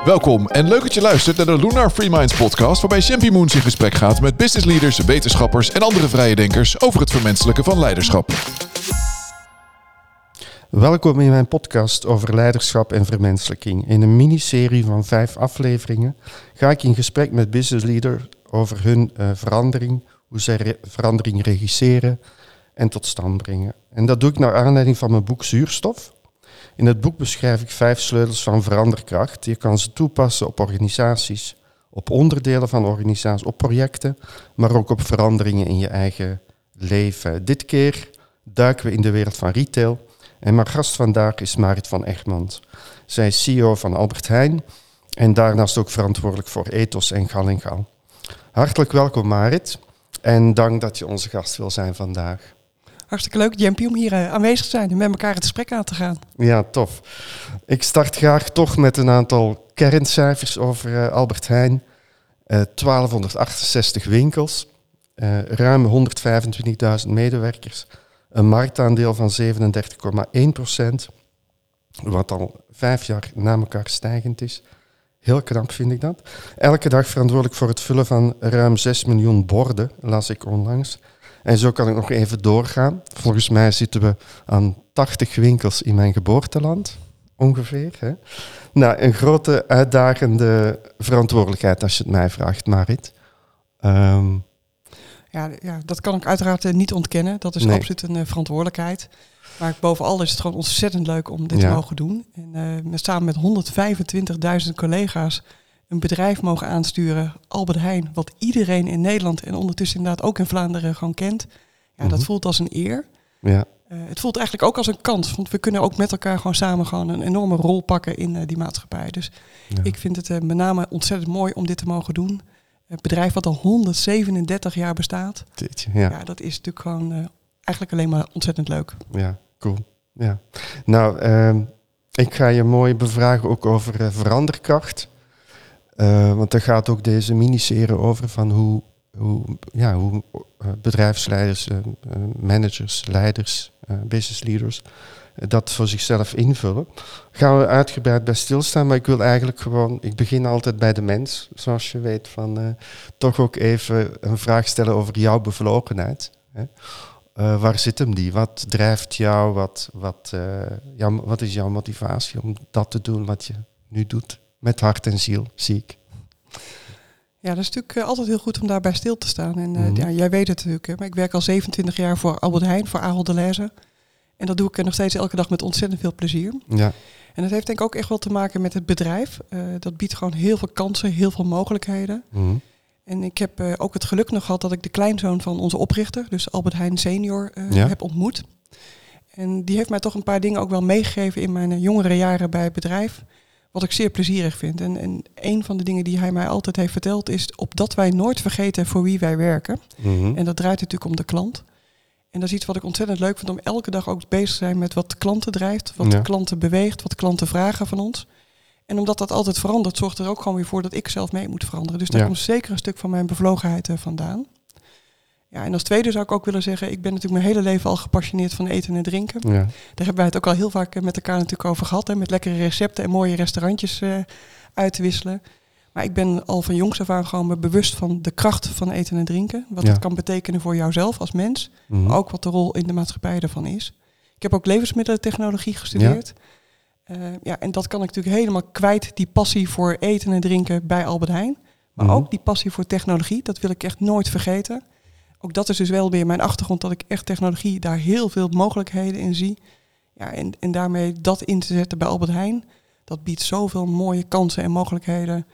Welkom en leuk dat je luistert naar de Lunar Free Minds podcast, waarbij Champy Moons in gesprek gaat met business leaders, wetenschappers en andere vrije denkers over het vermenselijken van leiderschap. Welkom in mijn podcast over leiderschap en vermenselijking. In een miniserie van vijf afleveringen ga ik in gesprek met business leaders over hun uh, verandering, hoe zij verandering regisseren en tot stand brengen. En dat doe ik naar aanleiding van mijn boek Zuurstof. In het boek beschrijf ik vijf sleutels van veranderkracht. Je kan ze toepassen op organisaties, op onderdelen van organisaties, op projecten, maar ook op veranderingen in je eigen leven. Dit keer duiken we in de wereld van retail. En mijn gast vandaag is Marit van Egmond. Zij is CEO van Albert Heijn en daarnaast ook verantwoordelijk voor ethos en gal en gal. Hartelijk welkom Marit en dank dat je onze gast wil zijn vandaag. Hartstikke leuk, Jempie, om hier uh, aanwezig te zijn en met elkaar het gesprek aan te gaan. Ja, tof. Ik start graag toch met een aantal kerncijfers over uh, Albert Heijn. Uh, eh, 1268 winkels, ruim 125.000 medewerkers, een marktaandeel van 37,1 procent, wat al vijf jaar na elkaar stijgend is. Heel knap vind ik dat. Elke dag verantwoordelijk voor het vullen van ruim 6 miljoen borden, las ik onlangs. En zo kan ik nog even doorgaan. Volgens mij zitten we aan 80 winkels in mijn geboorteland, ongeveer. Hè? Nou, een grote uitdagende verantwoordelijkheid als je het mij vraagt, Marit. Um, ja, ja, dat kan ik uiteraard uh, niet ontkennen. Dat is absoluut een uh, verantwoordelijkheid. Maar bovenal is het gewoon ontzettend leuk om dit ja. te mogen doen. En uh, we staan met 125.000 collega's een bedrijf mogen aansturen, Albert Heijn, wat iedereen in Nederland en ondertussen inderdaad ook in Vlaanderen gewoon kent. Ja, dat mhm. voelt als een eer. Ja. Uh, het voelt eigenlijk ook als een kans, want we kunnen ook met elkaar gewoon samen gewoon een enorme rol pakken in uh, die maatschappij. Dus ja. ik vind het uh, met name ontzettend mooi om dit te mogen doen. Het bedrijf wat al 137 jaar bestaat. Dit, ja. ja. dat is natuurlijk gewoon eigenlijk alleen maar ontzettend leuk. Ja, cool. Ja. Nou, ehm, ik ga je mooi bevragen ook over veranderkracht. Uh, want daar gaat ook deze miniserie over van hoe, hoe, ja, hoe uh, bedrijfsleiders, uh, managers, leiders, business leaders dat voor zichzelf invullen. Gaan we uitgebreid bij stilstaan, maar ik wil eigenlijk gewoon, ik begin altijd bij de mens, zoals je weet, van toch ook even een vraag stellen over jouw bevlogenheid. Hè? waar zit hem die? Wat drijft jou? Wat, wat, jou, wat is jouw motivatie om dat te doen wat je nu doet? Met hart en ziel, zie ik. Ja, dat is natuurlijk uh, altijd heel goed om daarbij stil te staan. En uh, mm -hmm. ja, jij weet het natuurlijk, hè, maar ik werk al 27 jaar voor Albert Heijn, voor Ahold Delhaize. En dat doe ik nog steeds elke dag met ontzettend veel plezier. Ja. En dat heeft denk ik ook echt wel te maken met het bedrijf. Uh, dat biedt gewoon heel veel kansen, heel veel mogelijkheden. Mm -hmm. En ik heb ook het geluk nog gehad dat ik de kleinzoon van onze oprichter, dus Albert Heijn senior, ja. heb ontmoet. En die heeft mij toch een paar dingen ook wel meegegeven in mijn jongere jaren bij het bedrijf. Wat ik zeer plezierig vind. En, en een van de dingen die hij mij altijd heeft verteld is opdat wij nooit vergeten voor wie wij werken. Mhm. En dat draait natuurlijk om de klant. En dat is iets wat ik ontzettend leuk vind om elke dag ook bezig te zijn met wat de klanten drijft, wat de klanten beweegt, wat de klanten vragen van ons. En omdat dat altijd verandert, zorgt er ook gewoon weer voor dat ik zelf mee moet veranderen. Dus daar komt zeker een stuk van mijn bevlogenheid uh, vandaan. Ja, en als tweede zou ik ook willen zeggen, ik ben natuurlijk mijn hele leven al gepassioneerd van eten en drinken. Ja. Daar hebben wij het ook al heel vaak eh, met elkaar natuurlijk over gehad, hè, met lekkere recepten en mooie restaurantjes uh, uit te wisselen. Maar ik ben al van jongs af aan gewoon me bewust van de kracht van eten en drinken. Wat ja. het kan betekenen voor jouzelf als mens, mm maar ook wat de rol in de maatschappij ervan is. Ik heb ook levensmiddelentechnologie gestudeerd. Ja. Uh, ja, en dat kan ik natuurlijk helemaal kwijt, die passie voor eten en drinken bij Albert Heijn. Maar mm ook die passie voor technologie, dat wil ik echt nooit vergeten ook dat is dus wel weer mijn achtergrond, dat ik echt technologie daar heel veel mogelijkheden in zie. Ja, en, en daarmee dat in te zetten bij Albert Heijn, dat biedt zoveel mooie kansen en mogelijkheden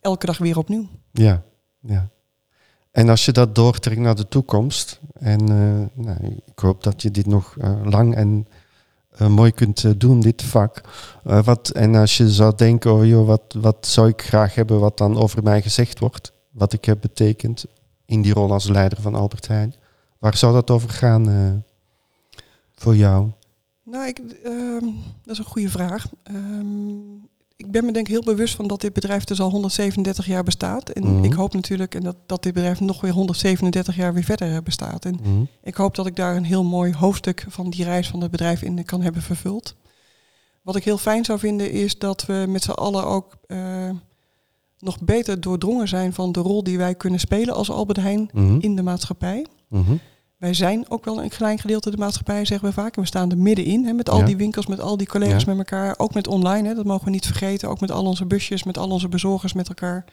elke dag weer opnieuw. Ja, ja. En als je dat doortrekt naar de toekomst, en uh, nou, ik hoop dat je dit nog uh, lang en uh, mooi kunt doen, dit vak. wat, en als je zou denken, oh joh, wat, wat zou ik graag hebben wat dan over mij gezegd wordt, wat ik heb betekend, in die rol als leider van Albert Heijn. Waar zou dat over gaan uh, voor jou? Nou, ik, uh, dat is een goede vraag. Um, ik ben me denk ik heel bewust van dat dit bedrijf dus al 137 jaar bestaat. En mm -hmm. ik hoop natuurlijk en dat, dat dit bedrijf nog weer 137 jaar weer verder eh, bestaat. En mm -hmm. ik hoop dat ik daar een heel mooi hoofdstuk van die reis van het bedrijf in kan hebben vervuld. Wat ik heel fijn zou vinden is dat we met z'n allen ook uh, nog beter doordrongen zijn van de rol die wij kunnen spelen als Albert Heijn Mhm. in de maatschappij. Mhm. Wij zijn ook wel een klein gedeelte de maatschappij, zeggen we vaak. En we staan er middenin, hè, met al Ja. die winkels, met al die collega's Ja. met elkaar. Ook met online, hè, dat mogen we niet vergeten. Ook met al onze busjes, met al onze bezorgers met elkaar.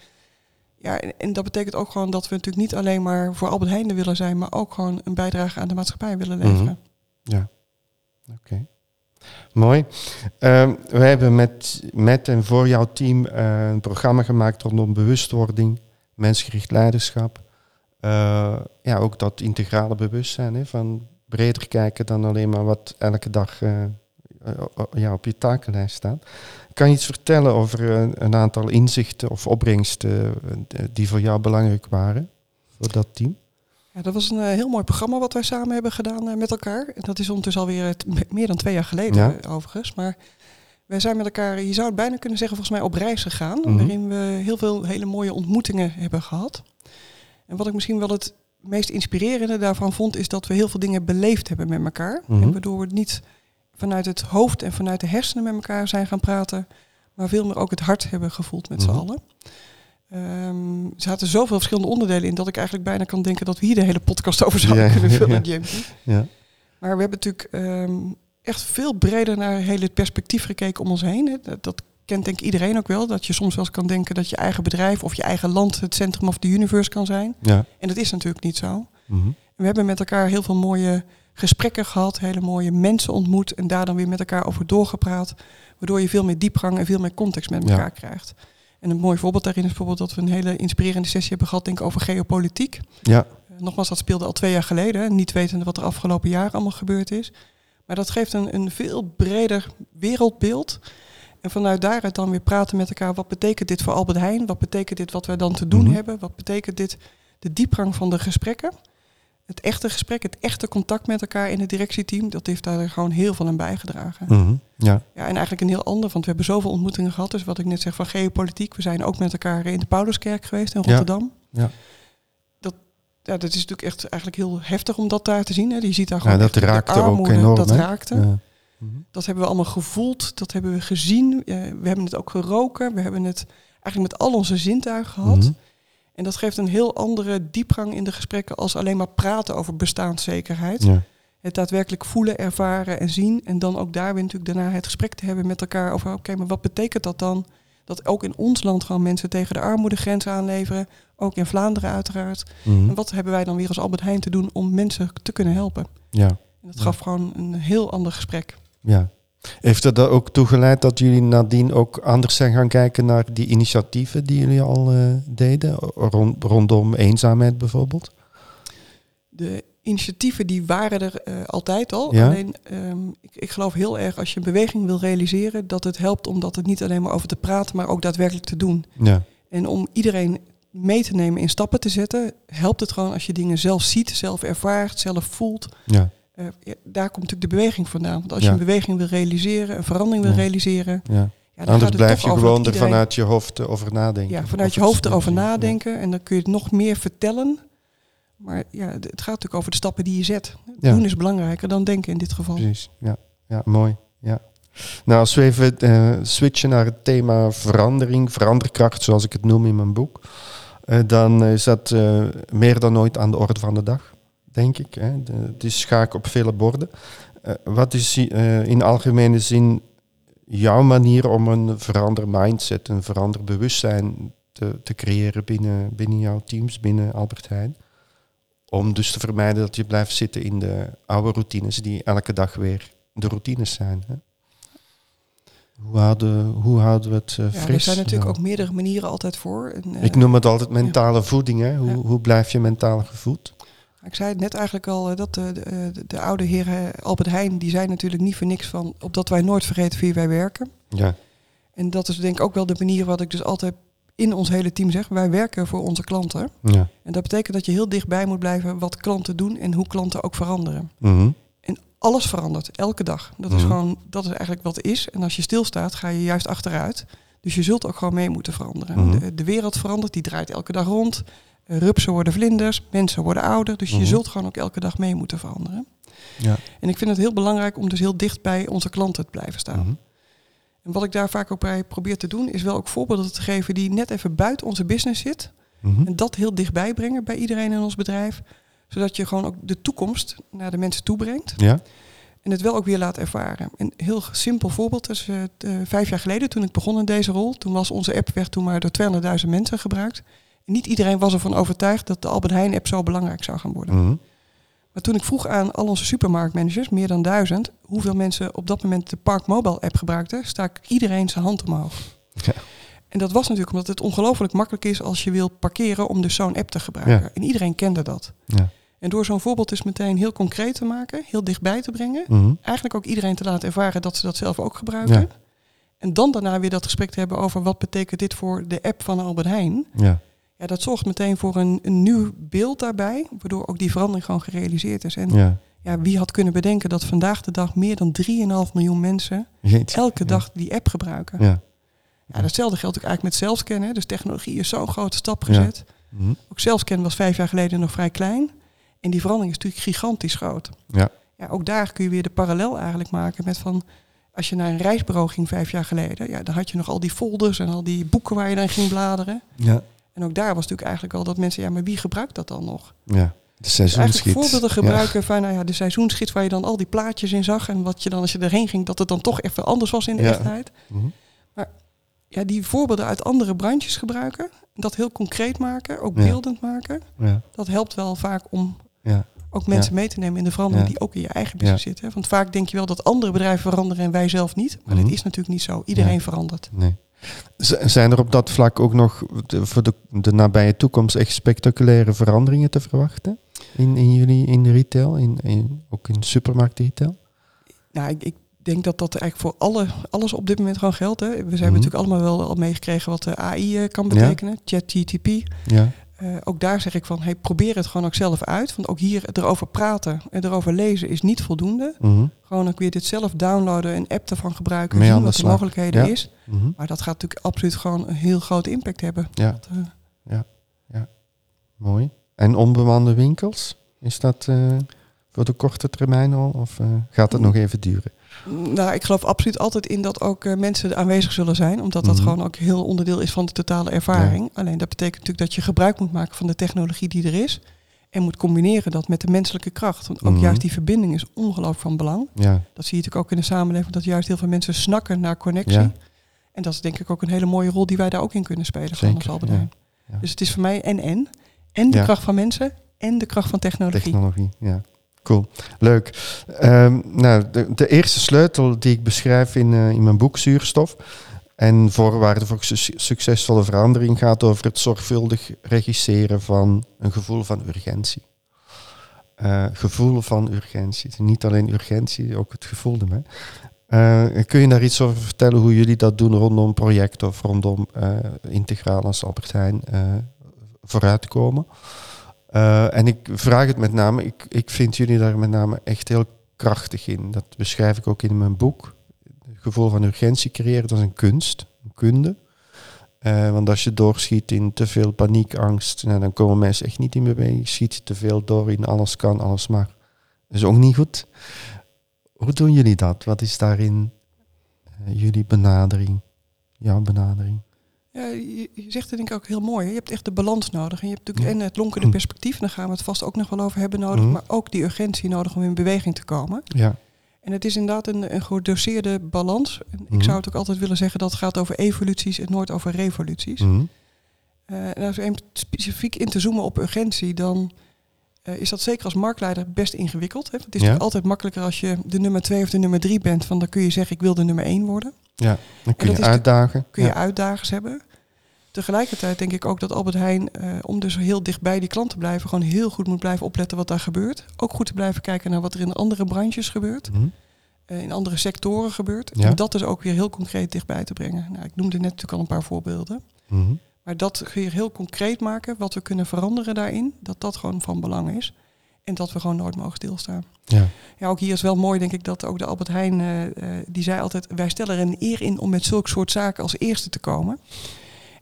Ja, en, en dat betekent ook gewoon dat we natuurlijk niet alleen maar voor Albert Heijn willen zijn, maar ook gewoon een bijdrage aan de maatschappij willen leveren. Ja, oké. Mooi. Ehm, wij hebben met, met en voor jouw team eh, een programma gemaakt rondom bewustwording, mensgericht leiderschap. Eh, ja, ook dat integrale bewustzijn, hè, van breder kijken dan alleen maar wat elke dag eh, ja, op je takenlijst staat. Kan je iets vertellen over een, aantal inzichten of opbrengsten die voor jou belangrijk waren, voor dat team? Ja, dat was een eh, heel mooi programma wat wij samen hebben gedaan eh, met elkaar. En dat is ondertussen alweer eh, meer dan twee jaar geleden Ja. overigens. Maar wij zijn met elkaar, je zou het bijna kunnen zeggen, volgens mij op reis gegaan. Mhm. Waarin we heel veel hele mooie ontmoetingen hebben gehad. En wat ik misschien wel het meest inspirerende daarvan vond, is dat we heel veel dingen beleefd hebben met elkaar. Mhm. En waardoor we niet vanuit het hoofd en vanuit de hersenen met elkaar zijn gaan praten, maar veel meer ook het hart hebben gevoeld met Mhm. z'n allen. Ehm, er zaten zoveel verschillende onderdelen in dat ik eigenlijk bijna kan denken dat we hier de hele podcast over zouden Ja, kunnen vullen, ja. Ja. Maar we hebben natuurlijk ehm, echt veel breder naar het hele perspectief gekeken om ons heen. hè. Dat, dat kent denk ik iedereen ook wel. Dat je soms wel eens kan denken dat je eigen bedrijf of je eigen land het centrum of de universe kan zijn. Ja. En dat is natuurlijk niet zo. Mhm. We hebben met elkaar heel veel mooie gesprekken gehad, hele mooie mensen ontmoet en daar dan weer met elkaar over doorgepraat. Waardoor je veel meer diepgang en veel meer context met elkaar krijgt. En een mooi voorbeeld daarin is bijvoorbeeld dat we een hele inspirerende sessie hebben gehad, denk ik, over geopolitiek. Ja. Eh, Nogmaals, dat speelde al twee jaar geleden. Niet wetende wat er afgelopen jaar allemaal gebeurd is. Maar dat geeft een, een veel breder wereldbeeld. En vanuit daaruit dan weer praten met elkaar. Wat betekent dit voor Albert Heijn? Wat betekent dit wat wij dan te doen Mhm. hebben? Wat betekent dit de diepgang van de gesprekken? Het echte gesprek, het echte contact met elkaar in het directieteam. Dat heeft daar gewoon heel veel aan bijgedragen. Mhm. Ja. Ja, en eigenlijk een heel ander, want we hebben zoveel ontmoetingen gehad. Dus wat ik net zeg van geopolitiek. We zijn ook met elkaar in de Pauluskerk geweest in Ja. Rotterdam. Ja. Dat, ja, dat is natuurlijk echt eigenlijk heel heftig om dat daar te zien. Hè. Je ziet daar Ja, gewoon dat echt de raakte ook enorm, Dat hè? raakte. Ja. Mhm. Dat hebben we allemaal gevoeld. Dat hebben we gezien. We hebben het ook geroken. We hebben het eigenlijk met al onze zintuigen gehad. Mhm. En dat geeft een heel andere diepgang in de gesprekken als alleen maar praten over bestaanszekerheid. Ja. Het daadwerkelijk voelen, ervaren en zien. En dan ook daar weer natuurlijk daarna het gesprek te hebben met elkaar over, oké, maar wat betekent dat dan? Dat ook in ons land gewoon mensen tegen de armoedegrens aanleveren. Ook in Vlaanderen uiteraard. Mhm. En wat hebben wij dan weer als Albert Heijn te doen om mensen te kunnen helpen? Ja. En dat gaf gewoon een heel ander gesprek. ja. Heeft dat er ook toe geleid dat jullie nadien ook anders zijn gaan kijken naar die initiatieven die jullie al eh, deden? Rond, rondom eenzaamheid bijvoorbeeld? De initiatieven die waren er eh, altijd al. Ja. Alleen ehm, ik, ik geloof heel erg als je een beweging wil realiseren, dat het helpt om dat het niet alleen maar over te praten, maar ook daadwerkelijk te doen. Ja. En om iedereen mee te nemen in stappen te zetten, helpt het gewoon als je dingen zelf ziet, zelf ervaart, zelf voelt. Ja. Eh, ja, daar komt natuurlijk de beweging vandaan. Want als je een beweging wil realiseren, een verandering wil realiseren, ja. ja, dan Anders blijf je gewoon er iedereen- vanuit je hoofd over nadenken. Ja, vanuit je hoofd erover nadenken en dan kun je het nog meer vertellen. Maar ja, het gaat natuurlijk over de stappen die je zet. Doen is belangrijker dan denken in dit geval. Precies, ja. Ja, mooi. Ja. Nou, als we even eh, switchen naar het thema verandering, veranderkracht, zoals ik het noem in mijn boek, eh, dan is dat meer dan ooit aan de orde van de dag, denk ik. Hè. De- het is schaak op vele borden. Eh, wat is eh, in algemene zin jouw manier om een verander mindset, een verander bewustzijn te, te creëren binnen, binnen jouw teams, binnen Albert Heijn? Om dus te vermijden dat je blijft zitten in de oude routines die elke dag weer de routines zijn. Hè? Hoe, houden, hoe houden we het eh, Ja, fris? er zijn natuurlijk Nou, ook meerdere manieren altijd voor. En, ik noem het altijd mentale voeding. Hè? Hoe, Ja. hoe blijf je mentaal gevoed? Ik zei het net eigenlijk al, eh, dat de, de, de, de oude heer eh, Albert Heijn, die zei natuurlijk niet voor niks van, opdat wij nooit vergeten wie wij werken. Ja, En dat is denk ik ook wel de manier wat ik dus altijd in ons hele team zeg. Wij werken voor onze klanten. ja. En dat betekent dat je heel dichtbij moet blijven wat klanten doen en hoe klanten ook veranderen. Mhm. Alles verandert, elke dag. Dat is Mhm. gewoon, dat is eigenlijk wat is. En als je stilstaat, ga je juist achteruit. Dus je zult ook gewoon mee moeten veranderen. Mhm. De, de wereld verandert, die draait elke dag rond. Eh, Rupsen worden vlinders, mensen worden ouder. Dus Mhm. je zult gewoon ook elke dag mee moeten veranderen. Ja. En ik vind het heel belangrijk om dus heel dicht bij onze klanten te blijven staan. Mhm. En wat ik daar vaak ook bij probeer te doen, is wel ook voorbeelden te geven die net even buiten onze business zit. Mhm. En dat heel dichtbij brengen bij iedereen in ons bedrijf. Zodat je gewoon ook de toekomst naar de mensen toe brengt. Ja. En het wel ook weer laat ervaren. Een heel simpel voorbeeld is uh, vijf jaar geleden toen ik begon in deze rol. Toen was onze app werd toen maar door 200.000 mensen gebruikt. Niet iedereen was ervan overtuigd dat de Albert Heijn app zo belangrijk zou gaan worden. Mhm. Maar toen ik vroeg aan al onze supermarktmanagers, meer dan duizend, hoeveel mensen op dat moment de Park Mobile app gebruikten, stak iedereen zijn hand omhoog. Ja. En dat was natuurlijk omdat het ongelooflijk makkelijk is als je wil parkeren om dus zo'n app te gebruiken. En iedereen kende dat. Ja. En door zo'n voorbeeld dus meteen heel concreet te maken, heel dichtbij te brengen, mhm. eigenlijk ook iedereen te laten ervaren dat ze dat zelf ook gebruiken. En dan daarna weer dat gesprek te hebben over wat betekent dit voor de app van Albert Heijn. Ja. Ja, dat zorgt meteen voor een, een nieuw beeld daarbij, waardoor ook die verandering gewoon gerealiseerd is. En ja. ja wie had kunnen bedenken dat vandaag de dag meer dan 3,5 miljoen mensen elke dag die app gebruiken. Ja. Ja, datzelfde geldt ook eigenlijk met zelfscannen. Dus technologie is zo'n grote stap gezet. Mhm. Ook zelfscannen was vijf jaar geleden nog vrij klein. En die verandering is natuurlijk gigantisch groot. Ja. Ja, ook daar kun je weer de parallel eigenlijk maken met van... Als je naar een reisbureau ging vijf jaar geleden, ja, dan had je nog al die folders en al die boeken waar je dan ging bladeren. Ja. En ook daar was natuurlijk eigenlijk al dat mensen, ja, maar wie gebruikt dat dan nog? Ja, de seizoensgids. Dus voorbeelden gebruiken van nou ja, de seizoensgids waar je dan al die plaatjes in zag. En wat je dan als je erheen ging, dat het dan toch even anders was in de echtheid. Mhm. Maar ja, die voorbeelden uit andere brandjes gebruiken. Dat heel concreet maken, ook beeldend maken. Ja. Dat helpt wel vaak om ja. ook mensen mee te nemen in de verandering die ook in je eigen business zitten. Want vaak denk je wel dat andere bedrijven veranderen en wij zelf niet. Maar dat mhm. is natuurlijk niet zo. Iedereen verandert. Nee. Zijn er op dat vlak ook nog voor de, de nabije toekomst echt spectaculaire veranderingen te verwachten? In, in jullie in de retail, in, in, ook in supermarkt retail? Nou, ik, ik denk dat dat eigenlijk voor alle, alles op dit moment gewoon geldt. Hè. We zijn mhm. natuurlijk allemaal wel al meegekregen wat de AI uh, kan betekenen. ChatGTP. Ja. Uh, ook daar zeg ik van, hey, probeer het gewoon ook zelf uit. Want ook hier erover praten en erover lezen is niet voldoende. Mm Gewoon ook weer dit zelf downloaden, een app ervan gebruiken, Mee zien wat de mogelijkheden is. Mhm. Maar dat gaat natuurlijk absoluut gewoon een heel grote impact hebben. Ja, dat, uh, ja. ja. mooi. En onbemande winkels, is dat voor de korte termijn al? Of gaat het nog even duren? Nou, ik geloof absoluut altijd in dat ook uh, mensen aanwezig zullen zijn. Omdat dat mhm. gewoon ook heel onderdeel is van de totale ervaring. Alleen dat betekent natuurlijk dat je gebruik moet maken van de technologie die er is. En moet combineren dat met de menselijke kracht. Want ook mhm. juist die verbinding is ongelooflijk van belang. Ja. Dat zie je natuurlijk ook in de samenleving. Dat juist heel veel mensen snakken naar connectie. En dat is denk ik ook een hele mooie rol die wij daar ook in kunnen spelen. Zeker, als ja. Dus het is voor mij en en. En de kracht van mensen en de kracht van technologie. Technologie, ja. Cool, leuk. Um, nou, de, eerste sleutel die ik beschrijf in, uh, in mijn boek Zuurstof en voorwaarden voor su succesvolle verandering gaat over het zorgvuldig regisseren van een gevoel van urgentie. Uh, gevoel van urgentie. Niet alleen urgentie, ook het gevoel ermee. Uh, kun je daar iets over vertellen hoe jullie dat doen rondom projecten of rondom integraal als Albert Heijn vooruitkomen? Uh, en ik vraag het met name, ik, ik vind jullie daar met name echt heel krachtig in. Dat beschrijf ik ook in mijn boek. Het gevoel van urgentie creëren, dat is een kunst, een kunde. Uh, want als je doorschiet in te veel paniek, angst, nou, dan komen mensen echt niet in beweging. Schiet te veel door in alles kan, alles mag. Dat is ook niet goed. Hoe doen jullie dat? Wat is daarin uh, jullie benadering? Jouw benadering? Ja, je, zegt het denk ik ook heel mooi. Je hebt echt de balans nodig. En je hebt natuurlijk en het lonkende perspectief, daar gaan we het vast ook nog wel over hebben nodig, maar ook die urgentie nodig om in beweging te komen. Ja. En het is inderdaad een, een gedoseerde balans. Ik zou het ook altijd willen zeggen dat het gaat over evoluties en nooit over revoluties. Mm uh, en als we specifiek in te zoomen op urgentie, dan uh, is dat zeker als marktleider best ingewikkeld. Hè? Het is ja. altijd makkelijker als je de nummer twee of de nummer drie bent, van dan kun je zeggen ik wil de nummer één worden. Ja, dan kun je uitdagen. Kun je uitdagers hebben. Tegelijkertijd denk ik ook dat Albert Heijn, uh, om dus heel dichtbij die klant te blijven, gewoon heel goed moet blijven opletten wat daar gebeurt. Ook goed te blijven kijken naar wat er in andere branches gebeurt. Mm -hmm. uh, in andere sectoren gebeurt. Ja. En dat dus ook weer heel concreet dichtbij te brengen. Nou, ik noemde net natuurlijk al een paar voorbeelden. Mm -hmm. Maar dat weer heel concreet maken, wat we kunnen veranderen daarin, dat dat gewoon van belang is. En dat we gewoon nooit mogen stilstaan. Ja. ja, ook hier is wel mooi, denk ik, dat ook de Albert Heijn, uh, uh, die zei altijd, wij stellen er een eer in om met zulke soort zaken als eerste te komen.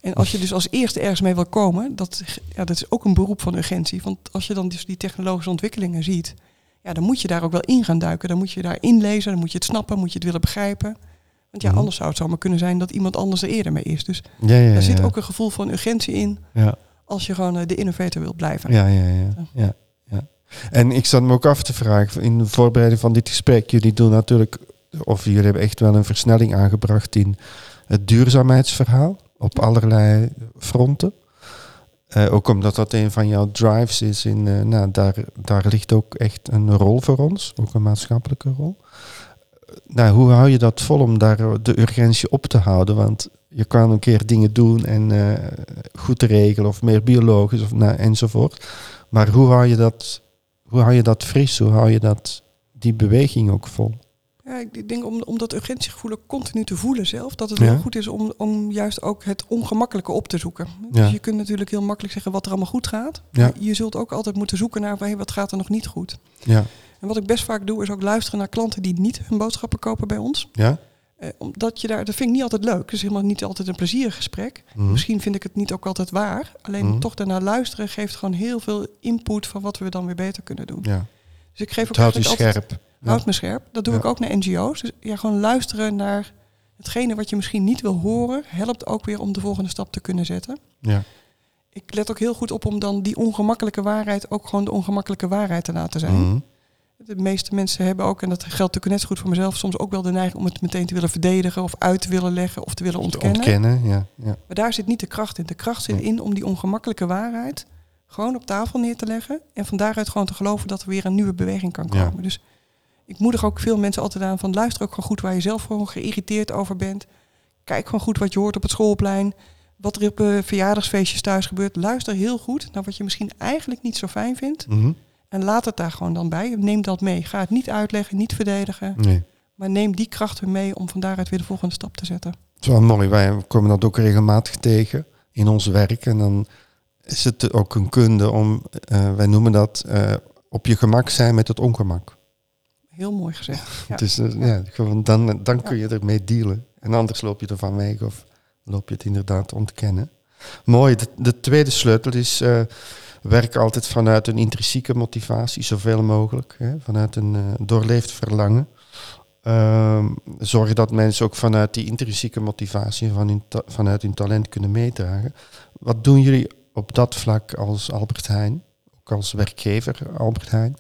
En als je dus als eerste ergens mee wil komen, dat, ja, dat is ook een beroep van urgentie. Want als je dan dus die technologische ontwikkelingen ziet, ja, dan moet je daar ook wel in gaan duiken. Dan moet je daar inlezen, dan moet je het snappen, moet je het willen begrijpen. Want ja, Mhm. anders zou het zomaar kunnen zijn dat iemand anders er eerder mee is. Dus Ja, ja, er zit ook een gevoel van urgentie in Ja. als je gewoon eh, de innovator wilt blijven. Ja, ja, ja, ja. En ik zat me ook af te vragen, in de voorbereiding van dit gesprek, jullie doen natuurlijk, of jullie hebben echt wel een versnelling aangebracht in het duurzaamheidsverhaal op allerlei fronten. Eh, ook omdat dat een van jouw drives is, in, eh, nou, daar, daar ligt ook echt een rol voor ons, ook een maatschappelijke rol. Eh, nou, hoe hou je dat vol om daar de urgentie op te houden? Want je kan een keer dingen doen en goed regelen of meer biologisch of, nou, enzovoort. Maar hoe hou je dat, hoe hou je dat fris? Hoe hou je dat, die beweging ook vol? Ja, ik denk om, om dat urgentiegevoel continu te voelen zelf, dat het Ja. heel goed is om, om juist ook het ongemakkelijke op te zoeken. Ja. Dus je kunt natuurlijk heel makkelijk zeggen wat er allemaal goed gaat. Ja. Je zult ook altijd moeten zoeken naar hey, wat gaat er nog niet goed. Ja. En wat ik best vaak doe, is ook luisteren naar klanten die niet hun boodschappen kopen bij ons. Ja? Eh, omdat je daar, dat vind ik niet altijd leuk. Het is helemaal niet altijd een plezierig gesprek. Mhm. Misschien vind ik het niet ook altijd waar. Alleen Mhm. toch daarna luisteren geeft gewoon heel veel input van wat we dan weer beter kunnen doen. Ja. Dus ik geef ook houdt je altijd- scherp. Ja. Houd me scherp. Dat doe Ja. ik ook naar NGO's. Dus ja, gewoon luisteren naar hetgene wat je misschien niet wil horen, helpt ook weer om de volgende stap te kunnen zetten. Ja. Ik let ook heel goed op om dan die ongemakkelijke waarheid ook gewoon de ongemakkelijke waarheid te laten zijn. Mhm. De meeste mensen hebben ook, en dat geldt natuurlijk net zo goed voor mezelf, soms ook wel de neiging om het meteen te willen verdedigen of uit te willen leggen of te willen ontkennen. Ontkennen, ja. ja. Maar daar zit niet de kracht in. De kracht zit Nee. in om die ongemakkelijke waarheid gewoon op tafel neer te leggen. En van daaruit gewoon te geloven dat er weer een nieuwe beweging kan Ja. komen. Dus ik moedig ook veel mensen altijd aan van luister ook gewoon goed waar je zelf gewoon geïrriteerd over bent. Kijk gewoon goed wat je hoort op het schoolplein. Wat er op eh, verjaardagsfeestjes thuis gebeurt. Luister heel goed naar wat je misschien eigenlijk niet zo fijn vindt. Mhm. En laat het daar gewoon dan bij. Neem dat mee. Ga het niet uitleggen, niet verdedigen. Nee. Maar neem die krachten mee om van daaruit weer de volgende stap te zetten. Het is wel mooi. Wij komen dat ook regelmatig tegen in ons werk. En dan is het ook een kunde om, eh, wij noemen dat, eh, op je gemak zijn met het ongemak. Heel mooi gezegd. Ja. Dus eh, ja, gewoon dan, dan kun je ermee dealen. En anders loop je er van weg of loop je het inderdaad ontkennen. Mooi. De, de tweede sleutel is werk altijd vanuit een intrinsieke motivatie, zoveel mogelijk. Hè, vanuit een eh, doorleefd verlangen. Ehm, zorg dat mensen ook vanuit die intrinsieke motivatie, van vanuit hun talent kunnen meedragen. Wat doen jullie op dat vlak als Albert Heijn, ook als werkgever Albert Heijn,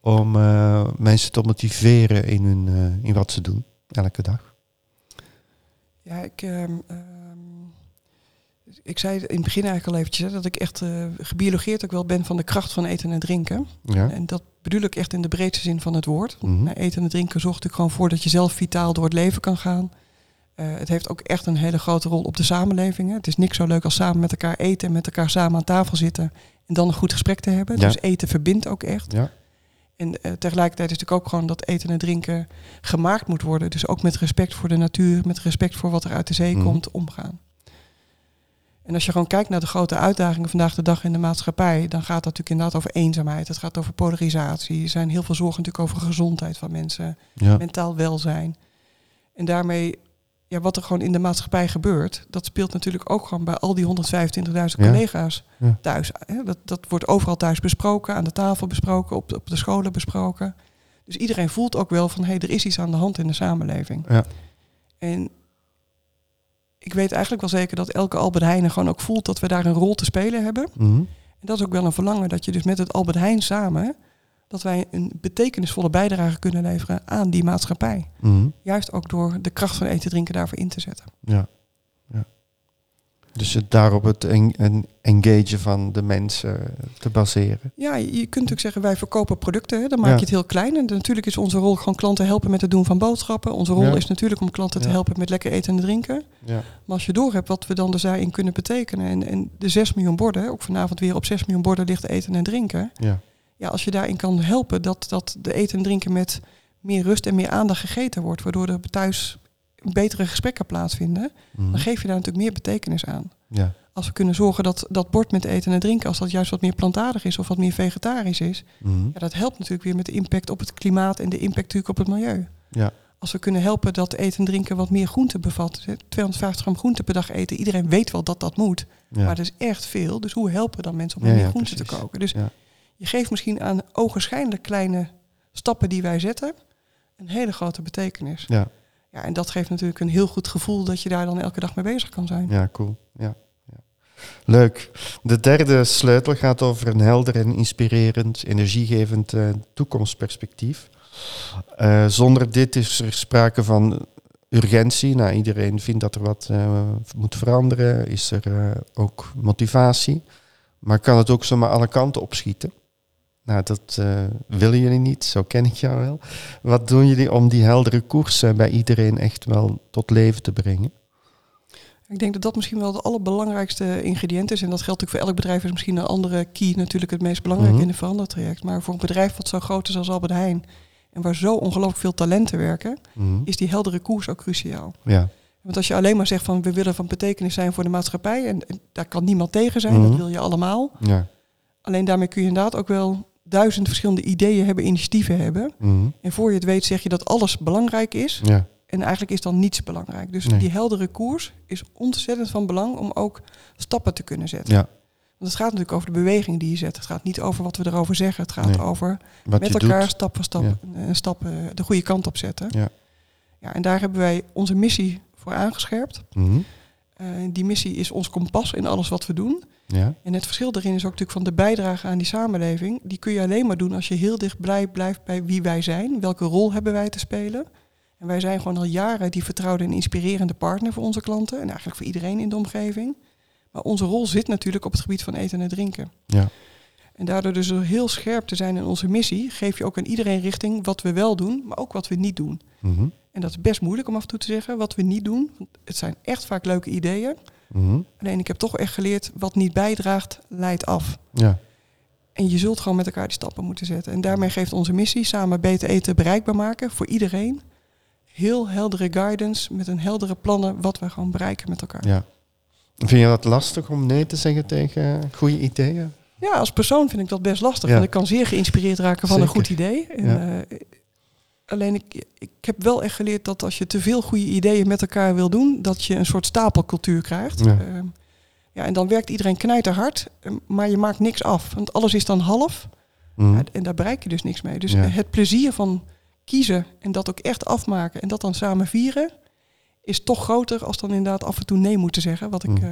om eh, mensen te motiveren in, hun, eh, in wat ze doen, elke dag? Ja, ik, ehm, ik zei in het begin eigenlijk al eventjes hè, dat ik echt eh, gebiologeerd ook wel ben van de kracht van eten en drinken. Ja. En dat bedoel ik echt in de breedste zin van het woord. Mhm. Nou, eten en drinken zorgt natuurlijk gewoon voor dat je zelf vitaal door het leven kan gaan. Eh, het heeft ook echt een hele grote rol op de samenleving. Hè. Het is niks zo leuk als samen met elkaar eten en met elkaar samen aan tafel zitten en dan een goed gesprek te hebben. Ja. Dus eten verbindt ook echt. Ja. En eh, tegelijkertijd is het ook gewoon dat eten en drinken gemaakt moet worden. Dus ook met respect voor de natuur, met respect voor wat er uit de zee Mhm. komt, omgaan. En als je gewoon kijkt naar de grote uitdagingen vandaag de dag in de maatschappij, dan gaat dat natuurlijk inderdaad over eenzaamheid. Het gaat over polarisatie. Er zijn heel veel zorgen natuurlijk over gezondheid van mensen, Ja. mentaal welzijn. En daarmee, ja, wat er gewoon in de maatschappij gebeurt, dat speelt natuurlijk ook gewoon bij al die 125.000 Ja. collega's Ja. thuis. Dat, dat wordt overal thuis besproken, aan de tafel besproken, op de, op de scholen besproken. Dus iedereen voelt ook wel van, hé, hey, er is iets aan de hand in de samenleving. Ja. En ik weet eigenlijk wel zeker dat elke Albert Heijn gewoon ook voelt dat we daar een rol te spelen hebben. Mhm. En dat is ook wel een verlangen dat je dus met het Albert Heijn samen, dat wij een betekenisvolle bijdrage kunnen leveren aan die maatschappij. Mhm. Juist ook door de kracht van eten en drinken daarvoor in te zetten. Ja. ja. Dus het daarop het en, en engagen van de mensen te baseren. Ja, je kunt natuurlijk zeggen wij verkopen producten, hè, dan maak Ja. je het heel klein. En natuurlijk is onze rol gewoon klanten helpen met het doen van boodschappen. Onze rol Ja. is natuurlijk om klanten te Ja. helpen met lekker eten en drinken. Ja. Maar als je doorhebt wat we dan dus daarin kunnen betekenen en, en de 6 miljoen borden, ook vanavond weer op 6 miljoen borden ligt eten en drinken. Ja. Ja, als je daarin kan helpen dat, dat de eten en drinken met meer rust en meer aandacht gegeten wordt, waardoor er thuis betere gesprekken plaatsvinden, Mhm. dan geef je daar natuurlijk meer betekenis aan. ja. Als we kunnen zorgen dat dat bord met eten en drinken, als dat juist wat meer plantaardig is of wat meer vegetarisch is, Mhm. ja, dat helpt natuurlijk weer met de impact op het klimaat en de impact natuurlijk op het milieu. Ja. Als we kunnen helpen dat eten en drinken wat meer groente bevat, hè, 250 gram groente per dag eten, iedereen weet wel dat dat moet, Ja. maar dat is echt veel. Dus hoe helpen we dan mensen om meer ja, groente te koken? Dus je geeft misschien aan ogenschijnlijk kleine stappen die wij zetten een hele grote betekenis. Ja. Ja, en dat geeft natuurlijk een heel goed gevoel dat je daar dan elke dag mee bezig kan zijn. Ja, cool. Ja. Leuk. De derde sleutel gaat over een helder en inspirerend, energiegevend uh, toekomstperspectief. Uh, zonder dit is er sprake van urgentie. Nou, iedereen vindt dat er wat uh, moet veranderen. Is er ook motivatie. Maar kan het ook zomaar alle kanten opschieten? Nou, dat willen jullie niet, zo ken ik jou wel. Wat doen jullie om die heldere koers bij iedereen echt wel tot leven te brengen? Ik denk dat dat misschien wel het allerbelangrijkste ingrediënt is. En dat geldt natuurlijk voor elk bedrijf. Is misschien een andere key natuurlijk het meest belangrijk mhm. in een verandertraject. Maar voor een bedrijf wat zo groot is als Albert Heijn... en waar zo ongelooflijk veel talenten werken... Mhm. is die heldere koers ook cruciaal. Ja. Want als je alleen maar zegt van we willen van betekenis zijn voor de maatschappij... en, daar kan niemand tegen zijn, dat mhm. wil je allemaal. Ja. Alleen daarmee kun je inderdaad ook wel duizend verschillende ideeën hebben, initiatieven hebben. En voor je het weet zeg je dat alles belangrijk is... Ja. En eigenlijk is dan niets belangrijk. Dus die heldere koers is ontzettend van belang om ook stappen te kunnen zetten. Ja. Want het gaat natuurlijk over de beweging die je zet. Het gaat niet over wat we erover zeggen. Het gaat over met elkaar stap voor stap, een stap eh, de goede kant op zetten. Ja. Ja, en daar hebben wij onze missie voor aangescherpt. Mhm. Eh, die missie is ons kompas in alles wat we doen. Ja. En het verschil daarin is ook natuurlijk van de bijdrage aan die samenleving. Die kun je alleen maar doen als je heel dicht blijft bij wie wij zijn. Welke rol hebben wij te spelen? En wij zijn gewoon al jaren die vertrouwde en inspirerende partner voor onze klanten en eigenlijk voor iedereen in de omgeving. Maar onze rol zit natuurlijk op het gebied van eten en drinken. Ja. En daardoor dus heel scherp te zijn in onze missie, geef je ook aan iedereen richting wat we wel doen, maar ook wat we niet doen. Mhm. En dat is best moeilijk om af en toe te zeggen wat we niet doen. Het zijn echt vaak leuke ideeën. Mm Alleen ik heb toch echt geleerd, wat niet bijdraagt, leidt af. Ja. En je zult gewoon met elkaar die stappen moeten zetten. En daarmee geeft onze missie samen beter eten bereikbaar maken voor iedereen heel heldere guidance met een heldere plannen wat we gewoon bereiken met elkaar. Ja. Vind je dat lastig om nee te zeggen tegen goede ideeën? Ja, als persoon vind ik dat best lastig. Want ik kan zeer geïnspireerd raken van een goed idee. En, ja. uh, alleen ik, ik heb wel echt geleerd dat als je te veel goede ideeën met elkaar wil doen, dat je een soort stapelcultuur krijgt. Ja. Uh, ja, en dan werkt iedereen knijterhard, eh, maar je maakt niks af. Want alles is dan half. Mm. en daar bereik je dus niks mee. Dus het plezier van kiezen en dat ook echt afmaken en dat dan samen vieren, is toch groter als dan inderdaad af en toe nee moeten zeggen. Wat ik, mm. uh,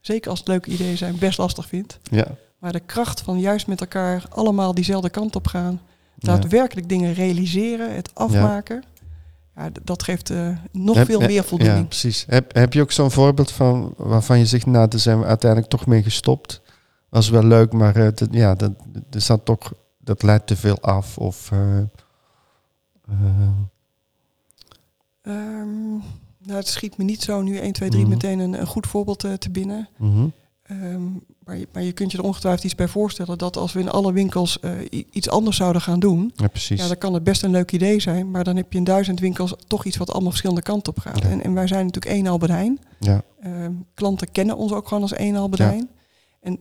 zeker als het leuke ideeën zijn, best lastig vind. Ja. Maar de kracht van juist met elkaar allemaal diezelfde kant op gaan, daadwerkelijk dingen realiseren, het afmaken. Ja. dat geeft uh, nog veel meer voldoening. Ja, precies. Heb, heb je ook zo'n voorbeeld van waarvan je zegt, nou, daar zijn we uiteindelijk toch mee gestopt. Was wel leuk, maar uh, ja, dat, dat, toch, dat leidt te veel af. Of Um, nou, het schiet me niet zo nu 1, 2, 3 mm. meteen een, een, goed voorbeeld te binnen. Mm um, maar, je, maar, je, kunt je er ongetwijfeld iets bij voorstellen dat als we in alle winkels uh, iets anders zouden gaan doen, ja, precies. ja, dan kan het best een leuk idee zijn, maar dan heb je in duizend winkels toch iets wat allemaal verschillende kanten op gaat. En, en, wij zijn natuurlijk één Albert Heijn. Ja. Uh, klanten kennen ons ook gewoon als één Albert Heijn. En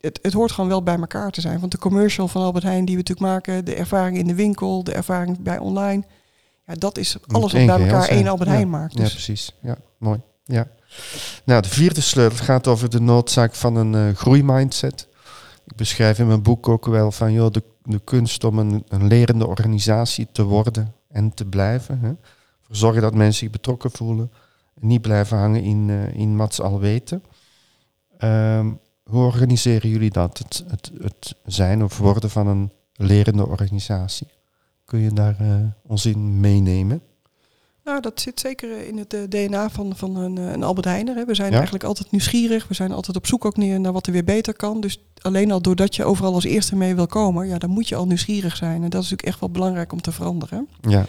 het, het hoort gewoon wel bij elkaar te zijn. Want de commercial van Albert Heijn die we natuurlijk maken, de ervaring in de winkel, de ervaring bij online. Ja, dat is alles wat bij elkaar één Albert Heijn maakt. Dus. Ja, precies. Ja, mooi. Ja. Nou, de vierde sleutel gaat over de noodzaak van een uh, groeimindset. Ik beschrijf in mijn boek ook wel van joh, de, de kunst om een, een lerende organisatie te worden en te blijven. Hè. Zorgen dat mensen zich betrokken voelen. En niet blijven hangen in, uh, in mats al weten. Um, hoe organiseren jullie dat? Het, het, het zijn of worden van een lerende organisatie. Kun je daar uh, ons in meenemen? Nou, dat zit zeker in het eh, DNA van, van een, uh, een Albert Heijner. Hè. We zijn eigenlijk altijd nieuwsgierig. We zijn altijd op zoek ook naar wat er weer beter kan. Dus alleen al doordat je overal als eerste mee wil komen, ja, dan moet je al nieuwsgierig zijn. En dat is natuurlijk echt wel belangrijk om te veranderen. Ja.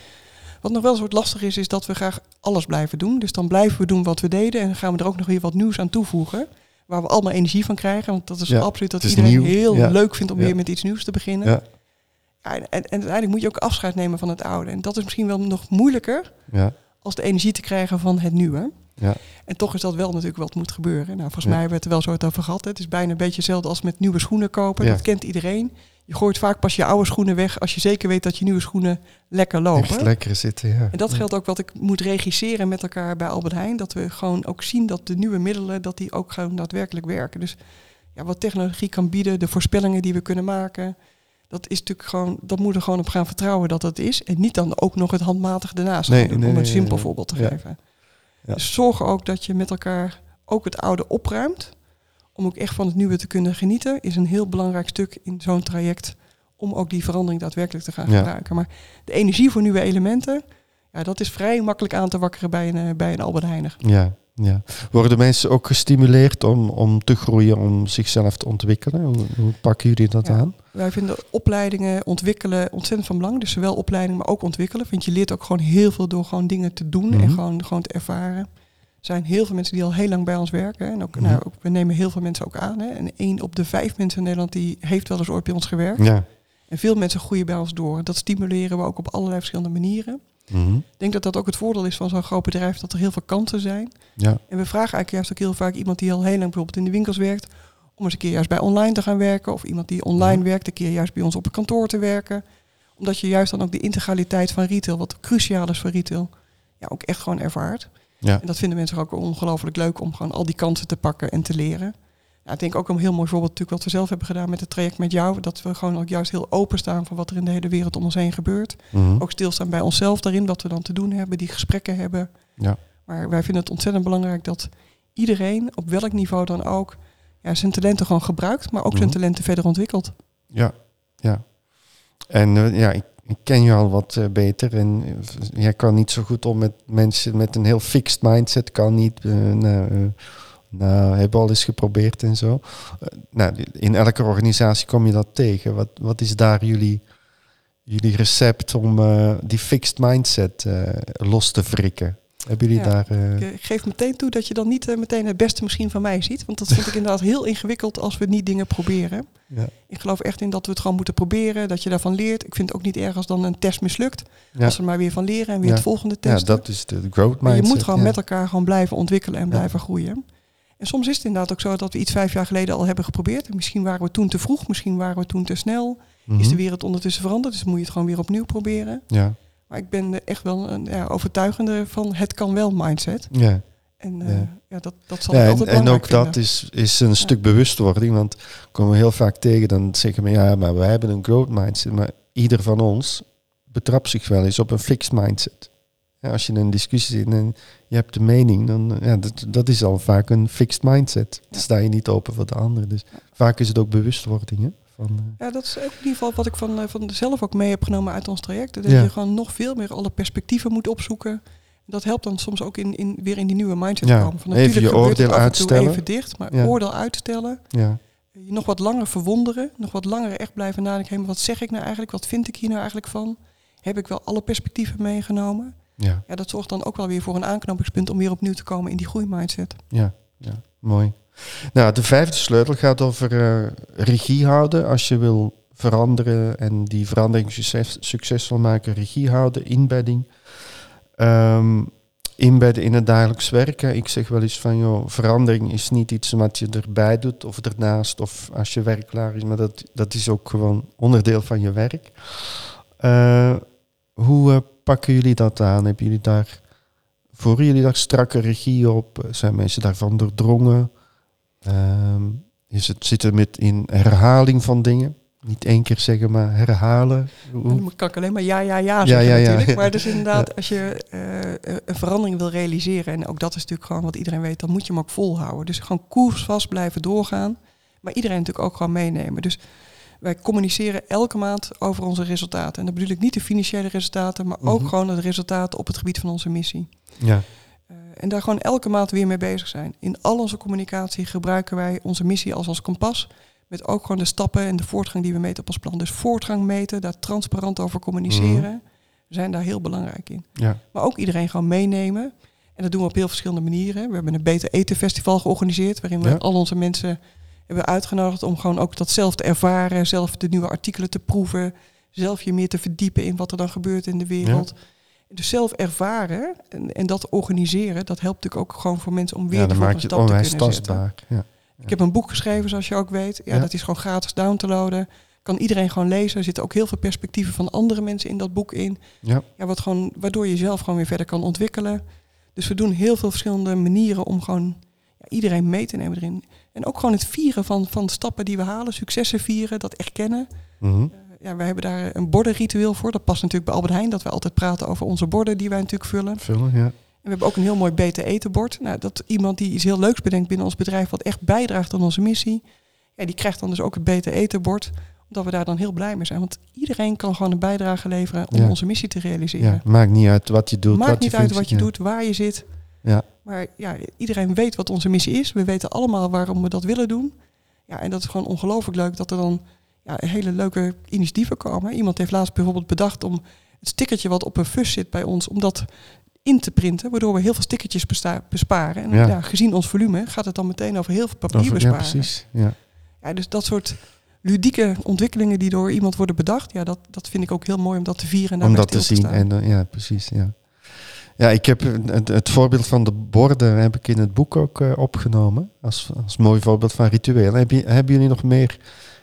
Wat nog wel een soort lastig is, is dat we graag alles blijven doen. Dus dan blijven we doen wat we deden en dan gaan we er ook nog weer wat nieuws aan toevoegen waar we allemaal energie van krijgen. Want dat is absoluut dat iedereen heel leuk vindt om weer met iets nieuws te beginnen. Ja. En, en, uiteindelijk moet je ook afscheid nemen van het oude. En dat is misschien wel nog moeilijker als de energie te krijgen van het nieuwe. Ja. En toch is dat wel natuurlijk wat moet gebeuren. Nou, volgens mij werd er wel zo het over gehad. Het is bijna een beetje hetzelfde als met nieuwe schoenen kopen. Dat kent iedereen. Je gooit vaak pas je oude schoenen weg als je zeker weet dat je nieuwe schoenen lekker lopen. Echt lekker zitten, ja. En dat geldt ook wat ik moet regisseren met elkaar bij Albert Heijn. Dat we gewoon ook zien dat de nieuwe middelen, dat die ook gewoon daadwerkelijk werken. Dus ja, wat technologie kan bieden, de voorspellingen die we kunnen maken. Dat is natuurlijk gewoon, dat moet er gewoon op gaan vertrouwen dat het is. En niet dan ook nog het handmatig ernaast nee, doen, om een simpel voorbeeld te geven. Ja. Dus zorg ook dat je met elkaar ook het oude opruimt. Om ook echt van het nieuwe te kunnen genieten, is een heel belangrijk stuk in zo'n traject. Om ook die verandering daadwerkelijk te gaan gebruiken. Maar de energie voor nieuwe elementen, ja, dat is vrij makkelijk aan te wakkeren bij een, eh, bij een Albert Heijner. Ja, ja. Worden mensen ook gestimuleerd om, om te groeien, om zichzelf te ontwikkelen? Hoe, hoe pakken jullie dat aan? Wij vinden opleidingen ontwikkelen ontzettend van belang. Dus zowel opleiding, maar ook ontwikkelen. Want je leert ook gewoon heel veel door gewoon dingen te doen en mhm. gewoon, gewoon te ervaren. Er zijn heel veel mensen die al heel lang bij ons werken. En ook, mhm. nou, ook, we nemen heel veel mensen ook aan. Hè. En één op de vijf mensen in Nederland die heeft wel eens ooit bij ons gewerkt. Ja. En veel mensen groeien bij ons door. Dat stimuleren we ook op allerlei verschillende manieren. Mhm. Ik denk dat dat ook het voordeel is van zo'n groot bedrijf, dat er heel veel kansen zijn. Ja. En we vragen eigenlijk juist ook heel vaak iemand die al heel lang bijvoorbeeld in de winkels werkt, om eens een keer juist bij online te gaan werken. Of iemand die online werkt, een keer juist bij ons op het kantoor te werken. Omdat je juist dan ook de integraliteit van retail, wat cruciaal is voor retail, ja, ook echt gewoon ervaart. Ja. En dat vinden mensen ook ongelooflijk leuk om gewoon al die kansen te pakken en te leren. Nou, ik denk ook een heel mooi voorbeeld natuurlijk wat we zelf hebben gedaan met het traject met jou. Dat we gewoon ook juist heel openstaan voor wat er in de hele wereld om ons heen gebeurt. Mhm. Ook stilstaan bij onszelf daarin, wat we dan te doen hebben, die gesprekken hebben. Ja. Maar wij vinden het ontzettend belangrijk dat iedereen, op welk niveau dan ook, ja, zijn talenten gewoon gebruikt, maar ook zijn mhm. talenten verder ontwikkelt. Ja, ja. En uh, ja, ik, ik, ken je al wat uh, beter en uh, jij kan niet zo goed om met mensen met een heel fixed mindset, kan niet. Nou, hebben al eens geprobeerd en zo. Uh, nou, in elke organisatie kom je dat tegen. Wat, wat is daar jullie, jullie recept om uh, die fixed mindset uh, los te wrikken? Hebben jullie daar... Ik geef meteen toe dat je dan niet meteen het beste misschien van mij ziet. Want dat vind ik inderdaad heel ingewikkeld als we niet dingen proberen. Ja. Ik geloof echt in dat we het gewoon moeten proberen, dat je daarvan leert. Ik vind het ook niet erg als dan een test mislukt. Als we er maar weer van leren en weer het volgende testen. Ja, dat is de growth mindset. je moet gewoon met elkaar gewoon blijven ontwikkelen en blijven groeien. En soms is het inderdaad ook zo dat we iets vijf jaar geleden al hebben geprobeerd. En misschien waren we toen te vroeg, misschien waren we toen te snel. Is de mhm. wereld ondertussen veranderd, dus moet je het gewoon weer opnieuw proberen. Ja. Maar ik ben echt wel een ja, overtuigende van het kan wel mindset. Ja. En uh, ja. ja. dat, dat zal ja, altijd En, en ook dat is, is een stuk bewustwording, want komen we heel vaak tegen, dan zeggen we ja, maar wij hebben een growth mindset. Maar ieder van ons betrapt zich wel eens op een fixed mindset. Ja, als je in een discussie zit en je hebt de mening, dan ja, dat, dat is al vaak een fixed mindset. Dan sta je niet open voor de anderen. Dus vaak is het ook bewustwording. Hè? Van, uh... Ja, dat is in ieder geval wat ik van, uh, van zelf ook mee heb genomen uit ons traject. Dat je gewoon nog veel meer alle perspectieven moet opzoeken. Dat helpt dan soms ook in, in, weer in die nieuwe mindset ja, komen. Van, even je oordeel uitstellen. Even dicht, maar oordeel uitstellen. Ja. Je nog wat langer verwonderen. Nog wat langer echt blijven nadenken. wat zeg ik nou eigenlijk? Wat vind ik hier nou eigenlijk van? Heb ik wel alle perspectieven meegenomen? Ja. ja, dat zorgt dan ook wel weer voor een aanknopingspunt om weer opnieuw te komen in die groeimindset. Ja, ja mooi. Nou, de vijfde sleutel gaat over uh, regie houden. Als je wil veranderen en die verandering succes, succesvol maken, regie houden, inbedding. Um, inbedden in het dagelijks werken. Ik zeg wel eens van, joh, verandering is niet iets wat je erbij doet of ernaast of als je werk klaar is, maar dat, dat is ook gewoon onderdeel van je werk. Uh, hoe uh, pakken jullie dat aan? Hebben jullie daar, voeren jullie daar strakke regie op? Zijn mensen daarvan doordrongen? Um, is het, zit er met in herhaling van dingen? Niet één keer zeggen, maar herhalen. Dan kan ik alleen maar ja, ja, ja zeggen ja, ja, natuurlijk. Maar dus inderdaad, als je uh, een verandering wil realiseren... en ook dat is natuurlijk gewoon wat iedereen weet... dan moet je hem ook volhouden. Dus gewoon koersvast blijven doorgaan. Maar iedereen natuurlijk ook gewoon meenemen. Dus wij communiceren elke maand over onze resultaten. En dat bedoel ik niet de financiële resultaten, maar ook mhm. gewoon de resultaten op het gebied van onze missie. Ja. Uh, en daar gewoon elke maand weer mee bezig zijn. In al onze communicatie gebruiken wij onze missie als ons kompas. Met ook gewoon de stappen en de voortgang die we meten op ons plan. Dus voortgang meten, daar transparant over communiceren. Mhm. We zijn daar heel belangrijk in. Ja. Maar ook iedereen gewoon meenemen. En dat doen we op heel verschillende manieren. We hebben een Beter Eten Festival georganiseerd, waarin we al onze mensen hebben uitgenodigd om gewoon ook dat zelf te ervaren, zelf de nieuwe artikelen te proeven, zelf je meer te verdiepen in wat er dan gebeurt in de wereld. Dus zelf ervaren en, en dat organiseren, dat helpt natuurlijk ook gewoon voor mensen om weer ja, de volgende stap te kunnen zetten. Ja. Ik heb een boek geschreven, zoals je ook weet. Ja, Dat is gewoon gratis down te loaden. Kan iedereen gewoon lezen. Er zitten ook heel veel perspectieven van andere mensen in dat boek in. Ja. Ja, wat gewoon, waardoor je zelf gewoon weer verder kan ontwikkelen. Dus we doen heel veel verschillende manieren om gewoon ja, iedereen mee te nemen erin. En ook gewoon het vieren van, van stappen die we halen, successen vieren, dat erkennen. Eh, ja, wij hebben daar een bordenritueel voor. Dat past natuurlijk bij Albert Heijn, dat we altijd praten over onze borden die wij natuurlijk vullen. Vullen, ja. En we hebben ook een heel mooi beter etenbord. Nou, dat iemand die iets heel leuks bedenkt binnen ons bedrijf, wat echt bijdraagt aan onze missie, ja, die krijgt dan dus ook het beter etenbord omdat we daar dan heel blij mee zijn. Want iedereen kan gewoon een bijdrage leveren om onze missie te realiseren. Ja, maakt niet uit wat je doet. Maakt wat niet je uit wat je doet, waar je zit. Ja. Maar ja, iedereen weet wat onze missie is. We weten allemaal waarom we dat willen doen. Ja, en dat is gewoon ongelooflijk leuk dat er dan ja, hele leuke initiatieven komen. Iemand heeft laatst bijvoorbeeld bedacht om het stickertje wat op een fus zit bij ons, om dat in te printen, waardoor we heel veel stickertjes besparen. En ja. gezien ons volume gaat het dan meteen over heel veel papier besparen. Ja, precies. Ja. Ja, dus dat soort ludieke ontwikkelingen die door iemand worden bedacht, ja, dat, dat vind ik ook heel mooi om dat te vieren en om dat te zien. en, uh, ja, precies. Ja. Ja, ik heb het, het, voorbeeld van de borden heb ik in het boek ook uh, opgenomen. Als, als mooi voorbeeld van rituelen. Heb je, hebben jullie nog meer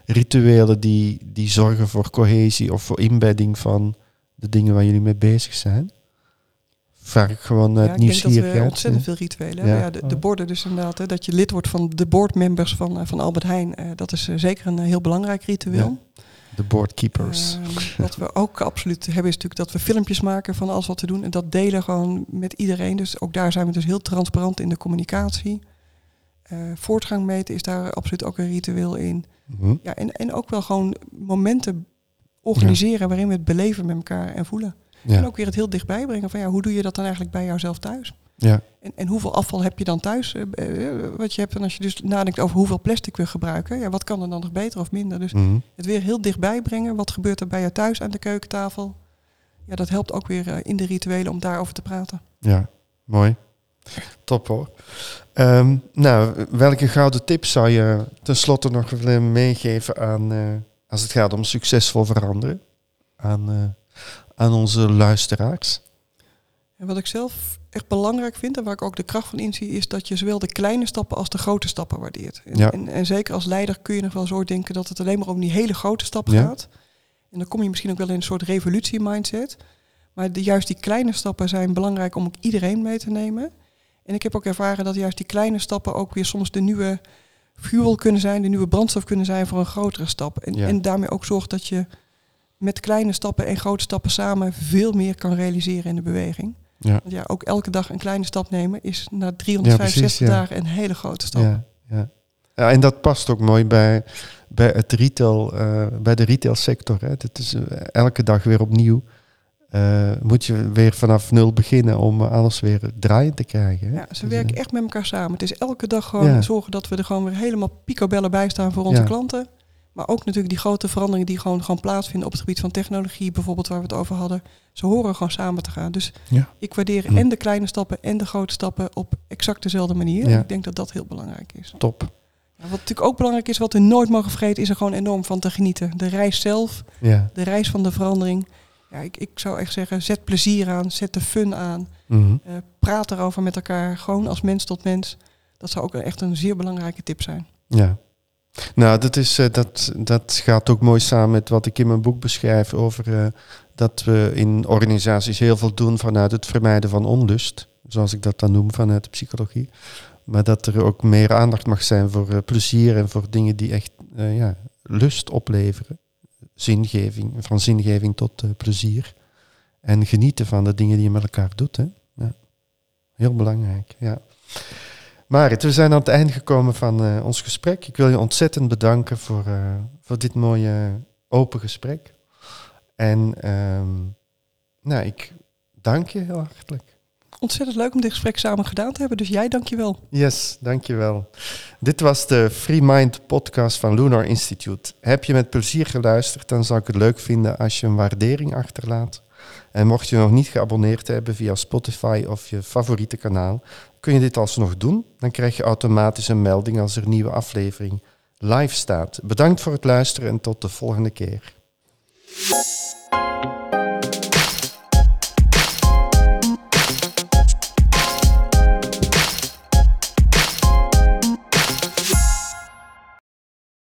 rituelen die, die zorgen voor cohesie of voor inbedding van de dingen waar jullie mee bezig zijn? Vraag ik gewoon uh, ja, nieuwsgierigheid. Ik denk dat we ontzettend veel rituelen ja. ja de, de, borden dus inderdaad. Hè, dat je lid wordt van de boardmembers van, uh, van Albert Heijn. Uh, dat is zeker een heel belangrijk ritueel. Ja. De boardkeepers. Ehm, wat we ook absoluut hebben is natuurlijk dat we filmpjes maken van alles wat we doen. En dat delen gewoon met iedereen. Dus ook daar zijn we dus heel transparant in de communicatie. voortgang meten is daar absoluut ook een ritueel in. Mhm. Ja, en, en ook wel gewoon momenten organiseren waarin we het beleven met elkaar en voelen. En ook weer het heel dichtbij brengen van ja, hoe doe je dat dan eigenlijk bij jouzelf thuis? Ja. En, en hoeveel afval heb je dan thuis? Uh, wat je hebt en als je dus nadenkt over hoeveel plastic we gebruiken, ja, wat kan er dan nog beter of minder? Dus mhm. het weer heel dichtbij brengen. Wat gebeurt er bij jou thuis aan de keukentafel? Ja, dat helpt ook weer in de rituelen om daarover te praten. Ja, mooi. Top hoor. Ehm, nou, welke gouden tips zou je tenslotte nog willen meegeven aan, uh, als het gaat om succesvol veranderen? Aan, uh, aan onze luisteraars? En wat ik zelf echt belangrijk vind en waar ik ook de kracht van inzie, is dat je zowel de kleine stappen als de grote stappen waardeert. En, ja. en, en, zeker als leider kun je nog wel zo denken dat het alleen maar om die hele grote stappen gaat. En dan kom je misschien ook wel in een soort revolutie-mindset. Maar de, juist die kleine stappen zijn belangrijk om ook iedereen mee te nemen. En ik heb ook ervaren dat juist die kleine stappen ook weer soms de nieuwe fuel kunnen zijn, de nieuwe brandstof kunnen zijn voor een grotere stap. En, en daarmee ook zorgt dat je met kleine stappen en grote stappen samen veel meer kan realiseren in de beweging. Ja. Ja, ook elke dag een kleine stap nemen is na 365 dagen een hele grote stap. Ja, ja. ja, en dat past ook mooi bij, bij, het retail, uh, bij de retailsector. Hè. Het is uh, elke dag weer opnieuw. Uh, moet je weer vanaf nul beginnen om alles weer draaiend te krijgen. Hè? Ja, ze dus, werken echt met elkaar samen. Het is elke dag gewoon zorgen dat we er gewoon weer helemaal picobellen bij staan voor onze klanten. Maar ook natuurlijk die grote veranderingen die gewoon, gewoon plaatsvinden op het gebied van technologie, bijvoorbeeld waar we het over hadden. Ze horen gewoon samen te gaan. Dus ja. ik waardeer en de kleine stappen en de grote stappen op exact dezelfde manier. Ja. Ik denk dat dat heel belangrijk is. Top. Ja, wat natuurlijk ook belangrijk is, wat we nooit mogen vergeten, is er gewoon enorm van te genieten. De reis zelf, de reis van de verandering. Ja, ik, ik zou echt zeggen, zet plezier aan, zet de fun aan. Mm praat erover met elkaar, gewoon als mens tot mens. Dat zou ook echt een zeer belangrijke tip zijn. Ja, nou, dat, is, uh, dat, dat gaat ook mooi samen met wat ik in mijn boek beschrijf over uh, dat we in organisaties heel veel doen vanuit het vermijden van onlust, zoals ik dat dan noem vanuit de psychologie. Maar dat er ook meer aandacht mag zijn voor uh, plezier en voor dingen die echt ja, lust opleveren. Zingeving, van zingeving tot plezier. En genieten van de dingen die je met elkaar doet. Hè? Ja. Heel belangrijk, ja. Marit, we zijn aan het eind gekomen van uh, ons gesprek. Ik wil je ontzettend bedanken voor, uh, voor dit mooie open gesprek. En um, nou, ik dank je heel hartelijk. Ontzettend leuk om dit gesprek samen gedaan te hebben, dus jij dank je wel. Yes, dank je wel. Dit was de Free Mind podcast van Lunar Institute. Heb je met plezier geluisterd, dan zou ik het leuk vinden als je een waardering achterlaat. En mocht je nog niet geabonneerd hebben via Spotify of je favoriete kanaal, kun je dit alsnog doen. Dan krijg je automatisch een melding als er een nieuwe aflevering live staat. Bedankt voor het luisteren en tot de volgende keer.